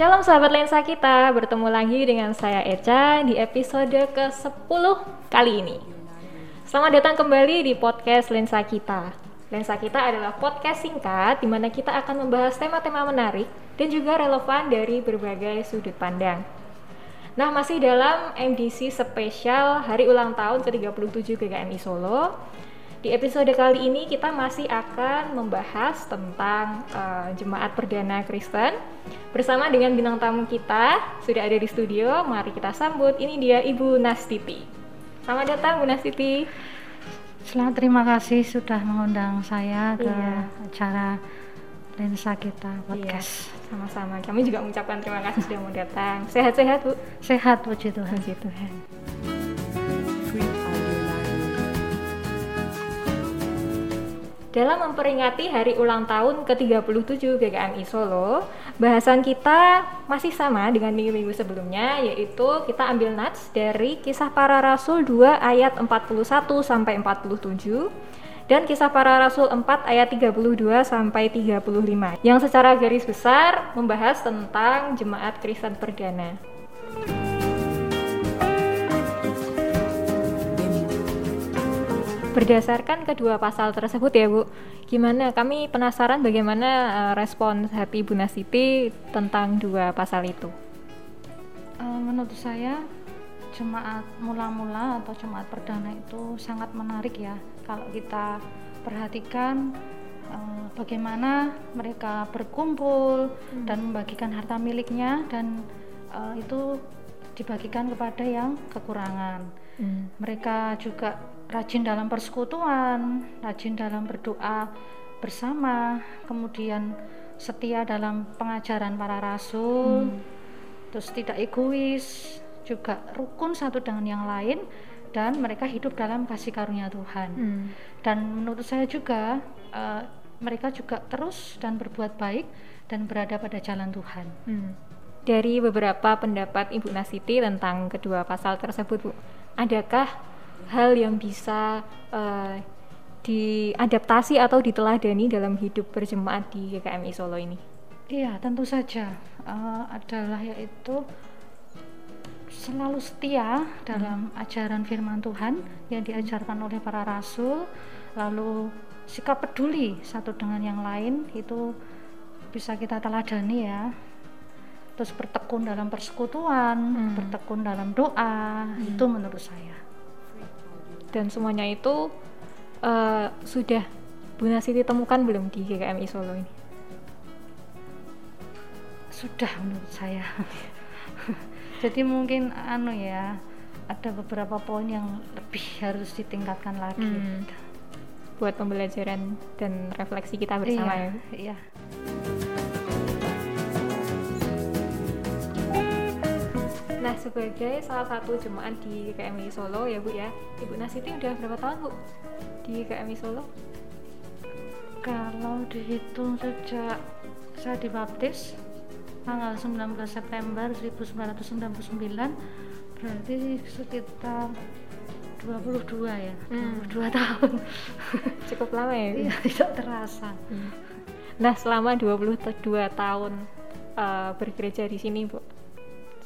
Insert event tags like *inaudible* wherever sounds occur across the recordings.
Shalom sahabat lensa kita, bertemu lagi dengan saya Eca di episode ke-10 kali ini. Selamat datang kembali di podcast Lensa Kita. Lensa Kita adalah podcast singkat di mana kita akan membahas tema-tema menarik dan juga relevan dari berbagai sudut pandang. Nah, masih dalam MDC spesial hari ulang tahun ke-37 GKMI Solo di episode kali ini kita masih akan membahas tentang uh, jemaat perdana Kristen bersama dengan bintang tamu kita sudah ada di studio. Mari kita sambut. Ini dia Ibu Nastiti. Selamat datang Bu Nastiti. Selamat terima kasih sudah mengundang saya ke iya. acara lensa kita podcast. Iya, sama-sama. Kami juga mengucapkan terima kasih sudah mau datang. Sehat-sehat Bu. Sehat puji Tuhan. Puji Tuhan. Dalam memperingati hari ulang tahun ke-37 GKMI Solo, bahasan kita masih sama dengan minggu-minggu sebelumnya, yaitu kita ambil nats dari kisah para rasul 2 ayat 41 sampai 47 dan kisah para rasul 4 ayat 32 sampai 35 yang secara garis besar membahas tentang jemaat Kristen perdana. Berdasarkan kedua pasal tersebut ya Bu, gimana kami penasaran bagaimana uh, respon hati Bu Nasiti tentang dua pasal itu? Uh, menurut saya jemaat mula-mula atau jemaat perdana itu sangat menarik ya kalau kita perhatikan uh, bagaimana mereka berkumpul hmm. dan membagikan harta miliknya dan uh, itu dibagikan kepada yang kekurangan. Hmm. Mereka juga rajin dalam persekutuan, rajin dalam berdoa bersama, kemudian setia dalam pengajaran para rasul, hmm. terus tidak egois, juga rukun satu dengan yang lain, dan mereka hidup dalam kasih karunia Tuhan. Hmm. Dan menurut saya juga uh, mereka juga terus dan berbuat baik dan berada pada jalan Tuhan. Hmm. Dari beberapa pendapat Ibu Nasiti tentang kedua pasal tersebut, Bu, adakah hal yang bisa uh, diadaptasi atau diteladani dalam hidup berjemaat di GKMI Solo ini? Iya, tentu saja uh, adalah yaitu selalu setia dalam hmm. ajaran firman Tuhan yang diajarkan oleh para rasul, lalu sikap peduli satu dengan yang lain itu bisa kita teladani ya. Terus bertekun dalam persekutuan, hmm. bertekun dalam doa, hmm. itu menurut saya dan semuanya itu uh, sudah Bu Nasiti temukan belum di GKMI Solo ini? Sudah menurut saya. *laughs* Jadi mungkin anu ya ada beberapa poin yang lebih harus ditingkatkan lagi. Hmm. Buat pembelajaran dan refleksi kita bersama iya, ya. Iya. Nah, sebagai salah satu jemaat di KMI Solo ya Bu ya, Ibu Nasiti udah berapa tahun Bu di KMI Solo? Kalau dihitung sejak saya dibaptis tanggal 19 September 1999 berarti sekitar 22 ya, hmm. 22 *laughs* tahun. Cukup lama ya? Iya, tidak terasa. Hmm. Nah, selama 22 tahun uh, bergereja di sini, Bu,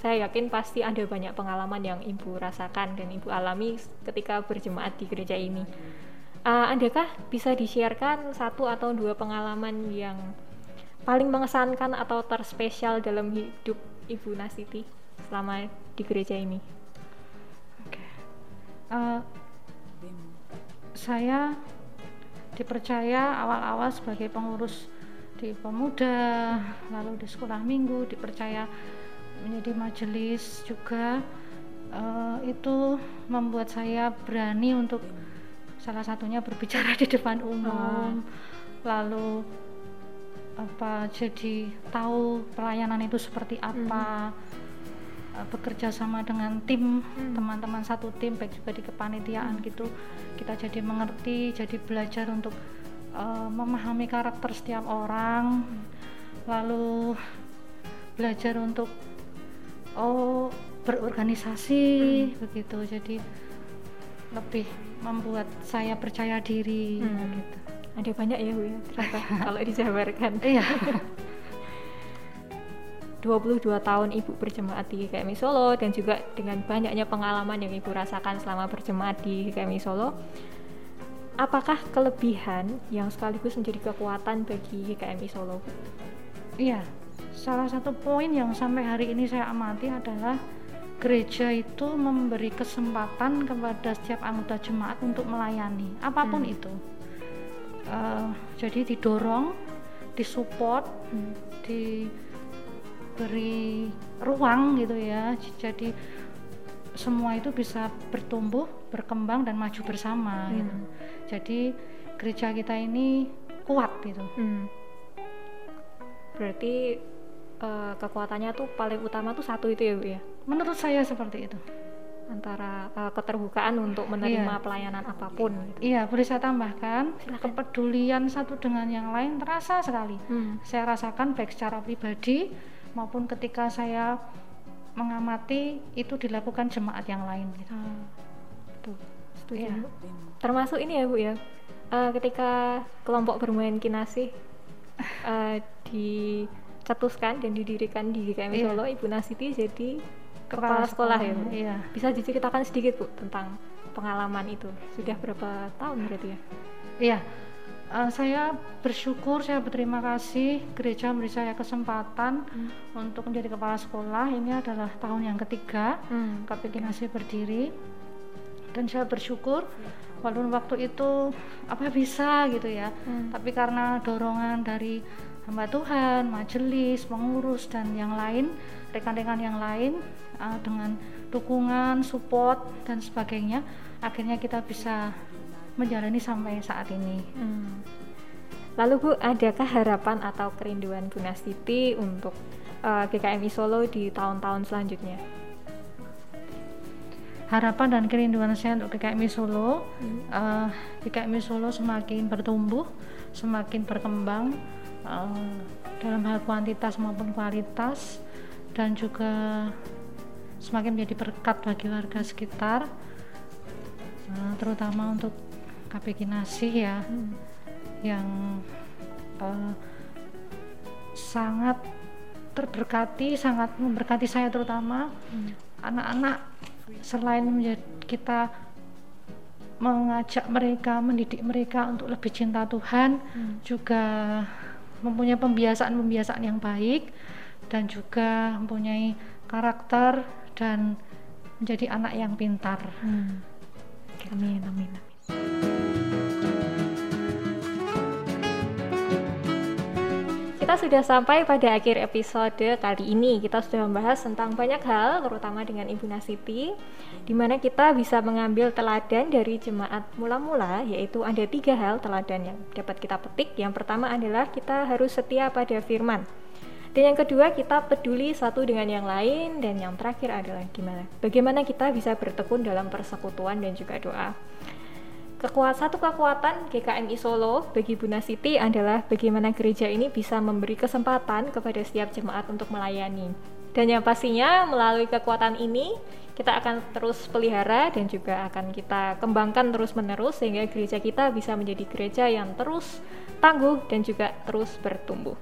saya yakin pasti ada banyak pengalaman yang ibu rasakan dan ibu alami ketika berjemaat di gereja ini. Uh, adakah bisa disiarkan satu atau dua pengalaman yang paling mengesankan atau terspesial dalam hidup ibu Nasiti selama di gereja ini? Okay. Uh, saya dipercaya awal-awal sebagai pengurus di pemuda, lalu di sekolah minggu dipercaya menjadi majelis juga uh, itu membuat saya berani untuk salah satunya berbicara di depan umum oh. lalu apa jadi tahu pelayanan itu seperti apa hmm. uh, bekerja sama dengan tim hmm. teman-teman hmm. satu tim baik juga di kepanitiaan hmm. gitu kita jadi mengerti jadi belajar untuk uh, memahami karakter setiap orang hmm. lalu belajar untuk oh berorganisasi hmm. begitu jadi lebih membuat saya percaya diri hmm. gitu ada banyak ya bu ya ternyata kalau dijabarkan iya *laughs* 22 tahun Ibu berjemaat di GKMI Solo dan juga dengan banyaknya pengalaman yang Ibu rasakan selama berjemaat di GKMI Solo, apakah kelebihan yang sekaligus menjadi kekuatan bagi GKMI Solo? Iya, salah satu poin yang sampai hari ini saya amati adalah gereja itu memberi kesempatan kepada setiap anggota jemaat untuk melayani apa pun hmm. itu. Uh, jadi didorong, disupport, hmm. di beri ruang gitu ya jadi semua itu bisa bertumbuh berkembang dan maju bersama hmm. gitu jadi gereja kita ini kuat gitu hmm. berarti uh, kekuatannya tuh paling utama tuh satu itu ya bu ya menurut saya seperti itu antara uh, keterbukaan untuk menerima iya. pelayanan apa pun. Gitu. Iya, boleh saya tambahkan Silahkan. kepedulian satu dengan yang lain terasa sekali. Hmm. Saya rasakan baik secara pribadi maupun ketika saya mengamati itu dilakukan jemaat yang lain gitu. Hmm. Tuh, setuju. Ya. Termasuk ini ya Bu ya. Uh, ketika kelompok bermain kinasih uh, dicetuskan dan didirikan di GKM yeah. Solo, Ibu Nasiti jadi kepala, kepala sekolah, sekolah ya Bu. Iya. Bisa diceritakan sedikit Bu tentang pengalaman itu. Sudah berapa tahun berarti ya? Iya uh, saya bersyukur saya berterima kasih gereja memberi saya kesempatan hmm. untuk menjadi kepala sekolah ini adalah tahun yang ketiga hmm. KPK berdiri dan saya bersyukur walaupun waktu itu apa bisa gitu ya hmm. tapi karena dorongan dari hamba Tuhan majelis pengurus dan yang lain rekan-rekan yang lain uh, dengan dukungan support dan sebagainya akhirnya kita bisa menjalani sampai saat ini. Hmm. Lalu Bu, adakah harapan atau kerinduan Bu Nastiti untuk uh, eh, GKMI Solo di tahun-tahun selanjutnya? Harapan dan kerinduan saya untuk GKMI Solo, hmm. uh, eh, GKMI Solo semakin bertumbuh, semakin berkembang uh, dalam hal kuantitas maupun kualitas, dan juga semakin menjadi berkat bagi warga sekitar, uh, terutama untuk KP Kinasih ya hmm. yang uh, sangat terberkati, sangat memberkati saya terutama hmm. anak-anak hmm. selain menjadi kita mengajak mereka, mendidik mereka untuk lebih cinta Tuhan, hmm. juga mempunyai pembiasaan-pembiasaan yang baik dan juga mempunyai karakter dan menjadi anak yang pintar. Hmm. Amin, amin, amin. Kita sudah sampai pada akhir episode kali ini. Kita sudah membahas tentang banyak hal, terutama dengan Ibu Nasiti, di mana kita bisa mengambil teladan dari jemaat mula-mula, yaitu ada tiga hal teladan yang dapat kita petik. Yang pertama adalah kita harus setia pada firman. Dan yang kedua, kita peduli satu dengan yang lain. Dan yang terakhir adalah gimana? Bagaimana kita bisa bertekun dalam persekutuan dan juga doa. Kekuatan satu kekuatan GKMI Solo bagi Buna Siti adalah bagaimana gereja ini bisa memberi kesempatan kepada setiap jemaat untuk melayani. Dan yang pastinya melalui kekuatan ini kita akan terus pelihara dan juga akan kita kembangkan terus-menerus sehingga gereja kita bisa menjadi gereja yang terus tangguh dan juga terus bertumbuh.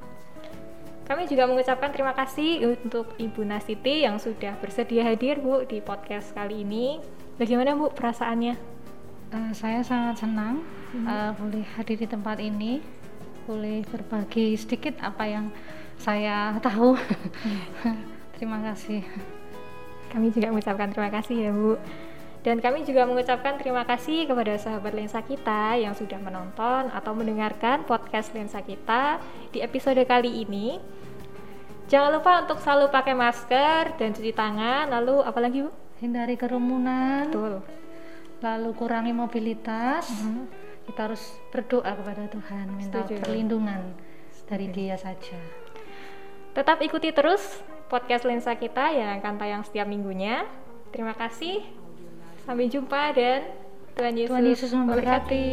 Kami juga mengucapkan terima kasih untuk Ibu Nasiti yang sudah bersedia hadir Bu di podcast kali ini. Bagaimana Bu perasaannya? Uh, saya sangat senang hmm. uh, boleh hadir di tempat ini, boleh berbagi sedikit apa yang saya tahu. Hmm. *laughs* terima kasih. Kami juga mengucapkan terima kasih ya Bu. Dan kami juga mengucapkan terima kasih kepada sahabat lensa kita yang sudah menonton atau mendengarkan podcast lensa kita di episode kali ini. Jangan lupa untuk selalu pakai masker dan cuci tangan. Lalu apalagi Bu? Hindari kerumunan. Betul lalu kurangi mobilitas hmm. kita harus berdoa kepada Tuhan minta Setuju. perlindungan dari Dia saja tetap ikuti terus podcast lensa kita yang akan tayang setiap minggunya terima kasih sampai jumpa dan Tuhan Yesus, Tuhan Yesus memberkati.